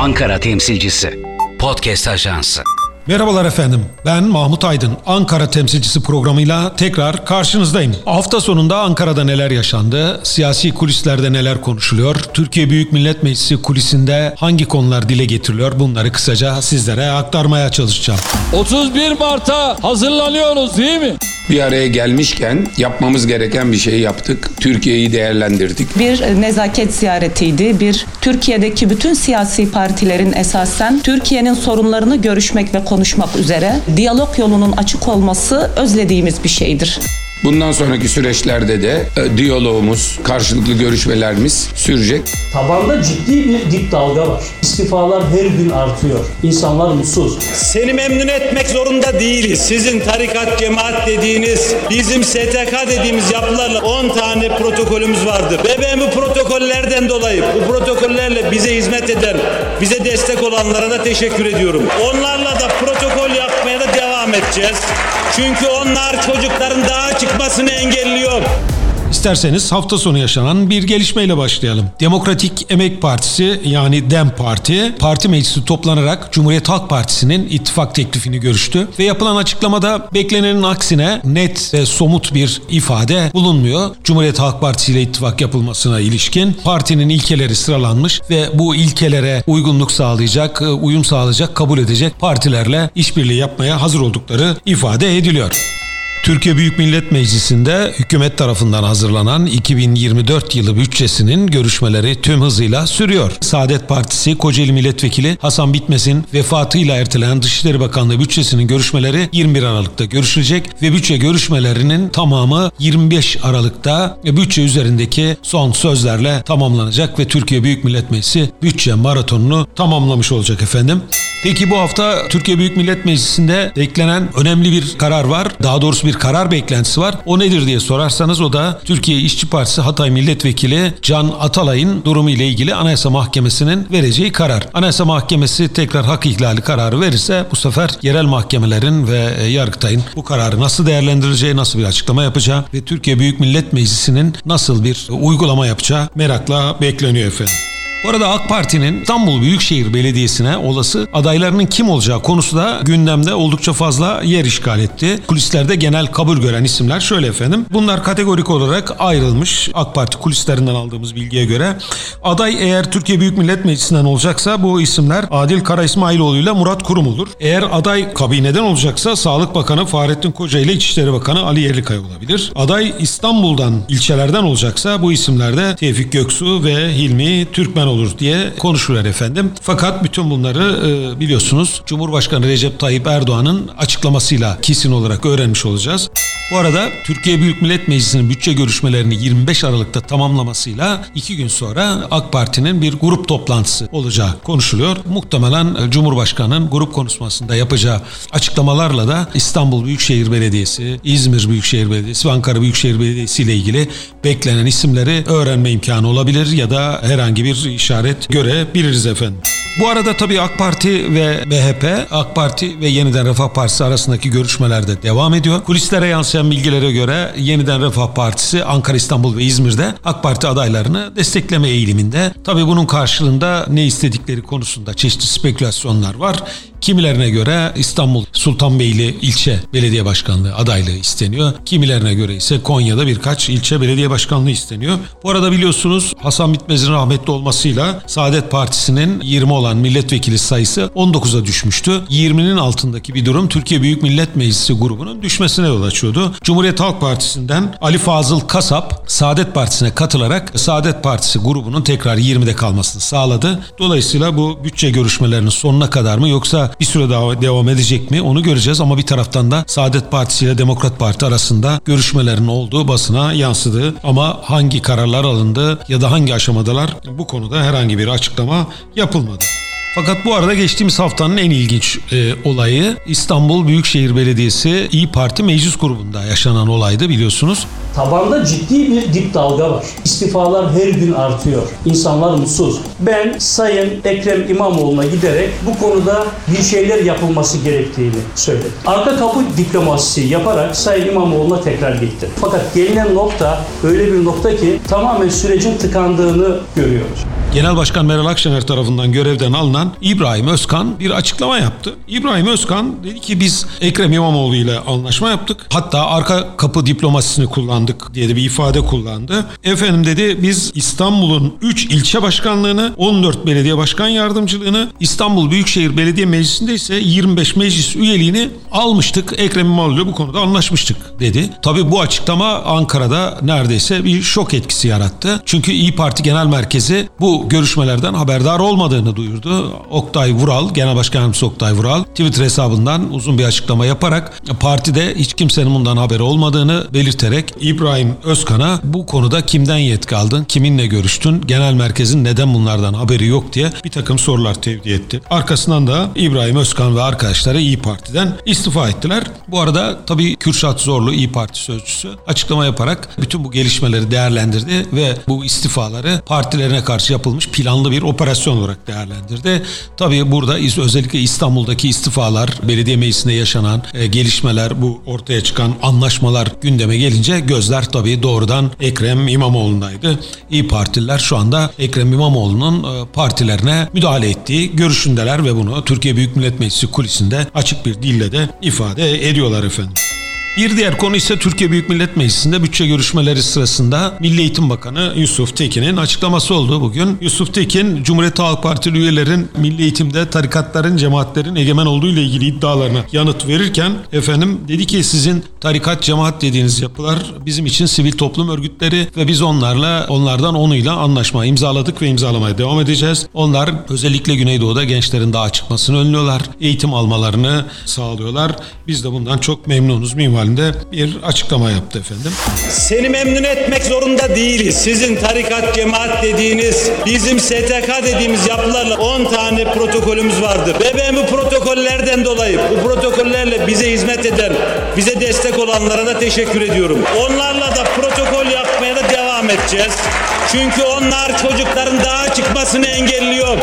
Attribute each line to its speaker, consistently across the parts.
Speaker 1: Ankara temsilcisi. Podcast Ajansı.
Speaker 2: Merhabalar efendim. Ben Mahmut Aydın. Ankara temsilcisi programıyla tekrar karşınızdayım. Hafta sonunda Ankara'da neler yaşandı? Siyasi kulislerde neler konuşuluyor? Türkiye Büyük Millet Meclisi kulisinde hangi konular dile getiriliyor? Bunları kısaca sizlere aktarmaya çalışacağım.
Speaker 3: 31 Mart'a hazırlanıyoruz değil mi?
Speaker 4: bir araya gelmişken yapmamız gereken bir şeyi yaptık. Türkiye'yi değerlendirdik.
Speaker 5: Bir nezaket ziyaretiydi. Bir Türkiye'deki bütün siyasi partilerin esasen Türkiye'nin sorunlarını görüşmek ve konuşmak üzere diyalog yolunun açık olması özlediğimiz bir şeydir.
Speaker 4: Bundan sonraki süreçlerde de e, diyalogumuz, karşılıklı görüşmelerimiz sürecek.
Speaker 6: Tabanda ciddi bir dip dalga var. İstifalar her gün artıyor. İnsanlar mutsuz.
Speaker 7: Seni memnun etmek zorunda değiliz. Sizin tarikat, cemaat dediğiniz, bizim STK dediğimiz yapılarla 10 tane protokolümüz vardır. Ve ben bu protokollerden dolayı, bu protokollerle bize hizmet eden, bize destek olanlara da teşekkür ediyorum. Onlarla da protokol yapmaya da devam edeceğiz. Çünkü onlar çocukların çıkmasını engelliyor.
Speaker 2: İsterseniz hafta sonu yaşanan bir gelişmeyle başlayalım. Demokratik Emek Partisi yani DEM Parti, parti meclisi toplanarak Cumhuriyet Halk Partisi'nin ittifak teklifini görüştü ve yapılan açıklamada beklenenin aksine net ve somut bir ifade bulunmuyor. Cumhuriyet Halk Partisi ile ittifak yapılmasına ilişkin partinin ilkeleri sıralanmış ve bu ilkelere uygunluk sağlayacak, uyum sağlayacak, kabul edecek partilerle işbirliği yapmaya hazır oldukları ifade ediliyor. Türkiye Büyük Millet Meclisi'nde hükümet tarafından hazırlanan 2024 yılı bütçesinin görüşmeleri tüm hızıyla sürüyor. Saadet Partisi Kocaeli Milletvekili Hasan Bitmez'in vefatıyla ertelenen Dışişleri Bakanlığı bütçesinin görüşmeleri 21 Aralık'ta görüşülecek ve bütçe görüşmelerinin tamamı 25 Aralık'ta bütçe üzerindeki son sözlerle tamamlanacak ve Türkiye Büyük Millet Meclisi bütçe maratonunu tamamlamış olacak efendim. Peki bu hafta Türkiye Büyük Millet Meclisi'nde beklenen önemli bir karar var. Daha doğrusu bir karar beklentisi var. O nedir diye sorarsanız o da Türkiye İşçi Partisi Hatay Milletvekili Can Atalay'ın durumu ile ilgili Anayasa Mahkemesi'nin vereceği karar. Anayasa Mahkemesi tekrar hak ihlali kararı verirse bu sefer yerel mahkemelerin ve e, Yargıtay'ın bu kararı nasıl değerlendireceği, nasıl bir açıklama yapacağı ve Türkiye Büyük Millet Meclisi'nin nasıl bir uygulama yapacağı merakla bekleniyor efendim. Bu arada AK Parti'nin İstanbul Büyükşehir Belediyesi'ne olası adaylarının kim olacağı konusu da gündemde oldukça fazla yer işgal etti. Kulislerde genel kabul gören isimler şöyle efendim. Bunlar kategorik olarak ayrılmış AK Parti kulislerinden aldığımız bilgiye göre. Aday eğer Türkiye Büyük Millet Meclisi'nden olacaksa bu isimler Adil Kara İsmailoğlu ile Murat Kurum olur. Eğer aday kabineden olacaksa Sağlık Bakanı Fahrettin Koca ile İçişleri Bakanı Ali Yerlikaya olabilir. Aday İstanbul'dan, ilçelerden olacaksa bu isimlerde Tevfik Göksu ve Hilmi Türkmen olur diye konuşuyorlar efendim. Fakat bütün bunları e, biliyorsunuz Cumhurbaşkanı Recep Tayyip Erdoğan'ın açıklamasıyla kesin olarak öğrenmiş olacağız. Bu arada Türkiye Büyük Millet Meclisi'nin bütçe görüşmelerini 25 Aralık'ta tamamlamasıyla iki gün sonra AK Parti'nin bir grup toplantısı olacağı konuşuluyor. Muhtemelen Cumhurbaşkanı'nın grup konuşmasında yapacağı açıklamalarla da İstanbul Büyükşehir Belediyesi, İzmir Büyükşehir Belediyesi ve Ankara Büyükşehir Belediyesi ile ilgili beklenen isimleri öğrenme imkanı olabilir ya da herhangi bir işaret görebiliriz efendim. Bu arada tabii AK Parti ve MHP, AK Parti ve Yeniden Refah Partisi arasındaki görüşmeler de devam ediyor. Kulislere yansıyan bilgilere göre Yeniden Refah Partisi Ankara, İstanbul ve İzmir'de AK Parti adaylarını destekleme eğiliminde. Tabii bunun karşılığında ne istedikleri konusunda çeşitli spekülasyonlar var. Kimilerine göre İstanbul Sultanbeyli ilçe belediye başkanlığı adaylığı isteniyor. Kimilerine göre ise Konya'da birkaç ilçe belediye başkanlığı isteniyor. Bu arada biliyorsunuz Hasan Bitmez'in rahmetli olmasıyla Saadet Partisi'nin 20 olan milletvekili sayısı 19'a düşmüştü. 20'nin altındaki bir durum Türkiye Büyük Millet Meclisi grubunun düşmesine yol açıyordu. Cumhuriyet Halk Partisi'nden Ali Fazıl Kasap Saadet Partisi'ne katılarak Saadet Partisi grubunun tekrar 20'de kalmasını sağladı. Dolayısıyla bu bütçe görüşmelerinin sonuna kadar mı yoksa bir süre daha devam edecek mi onu göreceğiz ama bir taraftan da Saadet Partisi ile Demokrat Parti arasında görüşmelerin olduğu basına yansıdı. Ama hangi kararlar alındı ya da hangi aşamadalar bu konuda herhangi bir açıklama yapılmadı. Fakat bu arada geçtiğimiz haftanın en ilginç e, olayı İstanbul Büyükşehir Belediyesi İyi Parti Meclis Grubu'nda yaşanan olaydı biliyorsunuz.
Speaker 6: Tabanda ciddi bir dip dalga var. İstifalar her gün artıyor. İnsanlar mutsuz. Ben Sayın Ekrem İmamoğlu'na giderek bu konuda bir şeyler yapılması gerektiğini söyledim. Arka kapı diplomasisi yaparak Sayın İmamoğlu'na tekrar gitti. Fakat gelinen nokta öyle bir nokta ki tamamen sürecin tıkandığını görüyoruz.
Speaker 2: Genel Başkan Meral Akşener tarafından görevden alınan İbrahim Özkan bir açıklama yaptı. İbrahim Özkan dedi ki biz Ekrem İmamoğlu ile anlaşma yaptık. Hatta arka kapı diplomasisini kullandık diye de bir ifade kullandı. Efendim dedi biz İstanbul'un 3 ilçe başkanlığını, 14 belediye başkan yardımcılığını, İstanbul Büyükşehir Belediye Meclisi'nde ise 25 meclis üyeliğini almıştık. Ekrem İmamoğlu ile bu konuda anlaşmıştık dedi. Tabii bu açıklama Ankara'da neredeyse bir şok etkisi yarattı. Çünkü İyi Parti Genel Merkezi bu görüşmelerden haberdar olmadığını duyurdu. Oktay Vural, Genel Başkan Yardımcısı Oktay Vural Twitter hesabından uzun bir açıklama yaparak partide hiç kimsenin bundan haberi olmadığını belirterek İbrahim Özkan'a bu konuda kimden yetki aldın, kiminle görüştün, genel merkezin neden bunlardan haberi yok diye bir takım sorular tevdi etti. Arkasından da İbrahim Özkan ve arkadaşları İyi Parti'den istifa ettiler. Bu arada tabii Kürşat Zorlu İyi Parti sözcüsü açıklama yaparak bütün bu gelişmeleri değerlendirdi ve bu istifaları partilerine karşı yapılmış planlı bir operasyon olarak değerlendirdi. Tabii burada özellikle İstanbul'daki istifalar, belediye meclisinde yaşanan e, gelişmeler, bu ortaya çıkan anlaşmalar gündeme gelince gözler tabii doğrudan Ekrem İmamoğlu'ndaydı. İyi Partililer şu anda Ekrem İmamoğlu'nun e, partilerine müdahale ettiği görüşündeler ve bunu Türkiye Büyük Millet Meclisi kulisinde açık bir dille de ifade ediyorlar efendim. Bir diğer konu ise Türkiye Büyük Millet Meclisi'nde bütçe görüşmeleri sırasında Milli Eğitim Bakanı Yusuf Tekin'in açıklaması oldu bugün. Yusuf Tekin, Cumhuriyet Halk Partili üyelerin milli eğitimde tarikatların, cemaatlerin egemen olduğu ile ilgili iddialarına yanıt verirken efendim dedi ki sizin tarikat, cemaat dediğiniz yapılar bizim için sivil toplum örgütleri ve biz onlarla onlardan onuyla anlaşma imzaladık ve imzalamaya devam edeceğiz. Onlar özellikle Güneydoğu'da gençlerin daha çıkmasını önlüyorlar. Eğitim almalarını sağlıyorlar. Biz de bundan çok memnunuz minvalinde bir açıklama yaptı efendim.
Speaker 7: Seni memnun etmek zorunda değiliz. Sizin tarikat, cemaat dediğiniz, bizim STK dediğimiz yapılarla 10 tane protokolümüz vardır. Ve ben bu protokollerden dolayı, bu protokollerle bize hizmet eden, bize destek olanlara da teşekkür ediyorum. Onlarla da protokol yapmaya da devam edeceğiz. Çünkü onlar çocukların daha çıkmasını engelliyor.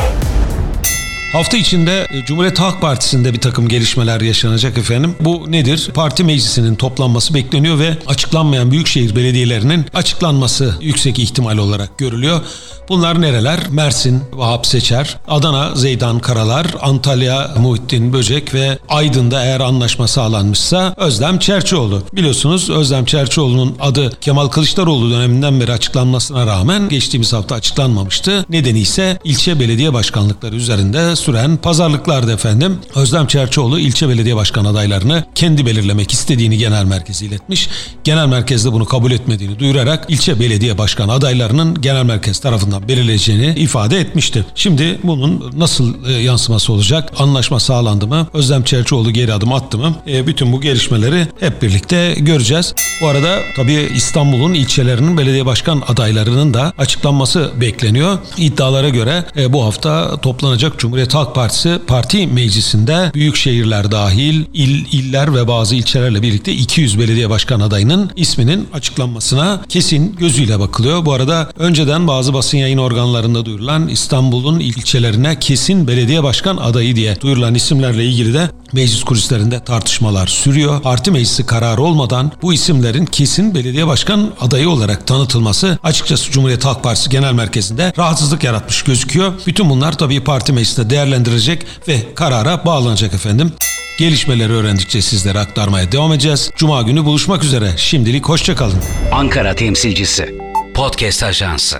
Speaker 2: Hafta içinde e, Cumhuriyet Halk Partisi'nde bir takım gelişmeler yaşanacak efendim. Bu nedir? Parti meclisinin toplanması bekleniyor ve açıklanmayan büyükşehir belediyelerinin açıklanması yüksek ihtimal olarak görülüyor. Bunlar nereler? Mersin, Vahap Seçer, Adana, Zeydan Karalar, Antalya, Muhittin Böcek ve Aydın'da eğer anlaşma sağlanmışsa Özlem Çerçioğlu. Biliyorsunuz Özlem Çerçioğlu'nun adı Kemal Kılıçdaroğlu döneminden beri açıklanmasına rağmen geçtiğimiz hafta açıklanmamıştı. Nedeni ise ilçe belediye başkanlıkları üzerinde süren pazarlıklardı efendim. Özlem Çerçioğlu ilçe belediye başkan adaylarını kendi belirlemek istediğini genel merkeze iletmiş. Genel merkezde bunu kabul etmediğini duyurarak ilçe belediye başkan adaylarının genel merkez tarafından belirleyeceğini ifade etmişti. Şimdi bunun nasıl e, yansıması olacak? Anlaşma sağlandı mı? Özlem Çerçioğlu geri adım attı mı? E, bütün bu gelişmeleri hep birlikte göreceğiz. Bu arada tabii İstanbul'un ilçelerinin belediye başkan adaylarının da açıklanması bekleniyor. İddialara göre e, bu hafta toplanacak Cumhuriyet Halk Partisi Parti Meclisi'nde büyük şehirler dahil il, iller ve bazı ilçelerle birlikte 200 belediye başkan adayının isminin açıklanmasına kesin gözüyle bakılıyor. Bu arada önceden bazı basın yayın organlarında duyurulan İstanbul'un ilçelerine kesin belediye başkan adayı diye duyurulan isimlerle ilgili de meclis kulislerinde tartışmalar sürüyor. Parti meclisi kararı olmadan bu isimlerin kesin belediye başkan adayı olarak tanıtılması açıkçası Cumhuriyet Halk Partisi Genel Merkezi'nde rahatsızlık yaratmış gözüküyor. Bütün bunlar tabii parti meclisinde değerlendirecek ve karara bağlanacak efendim. Gelişmeleri öğrendikçe sizlere aktarmaya devam edeceğiz. Cuma günü buluşmak üzere. Şimdilik hoşçakalın.
Speaker 1: Ankara temsilcisi. Podcast Ajansı.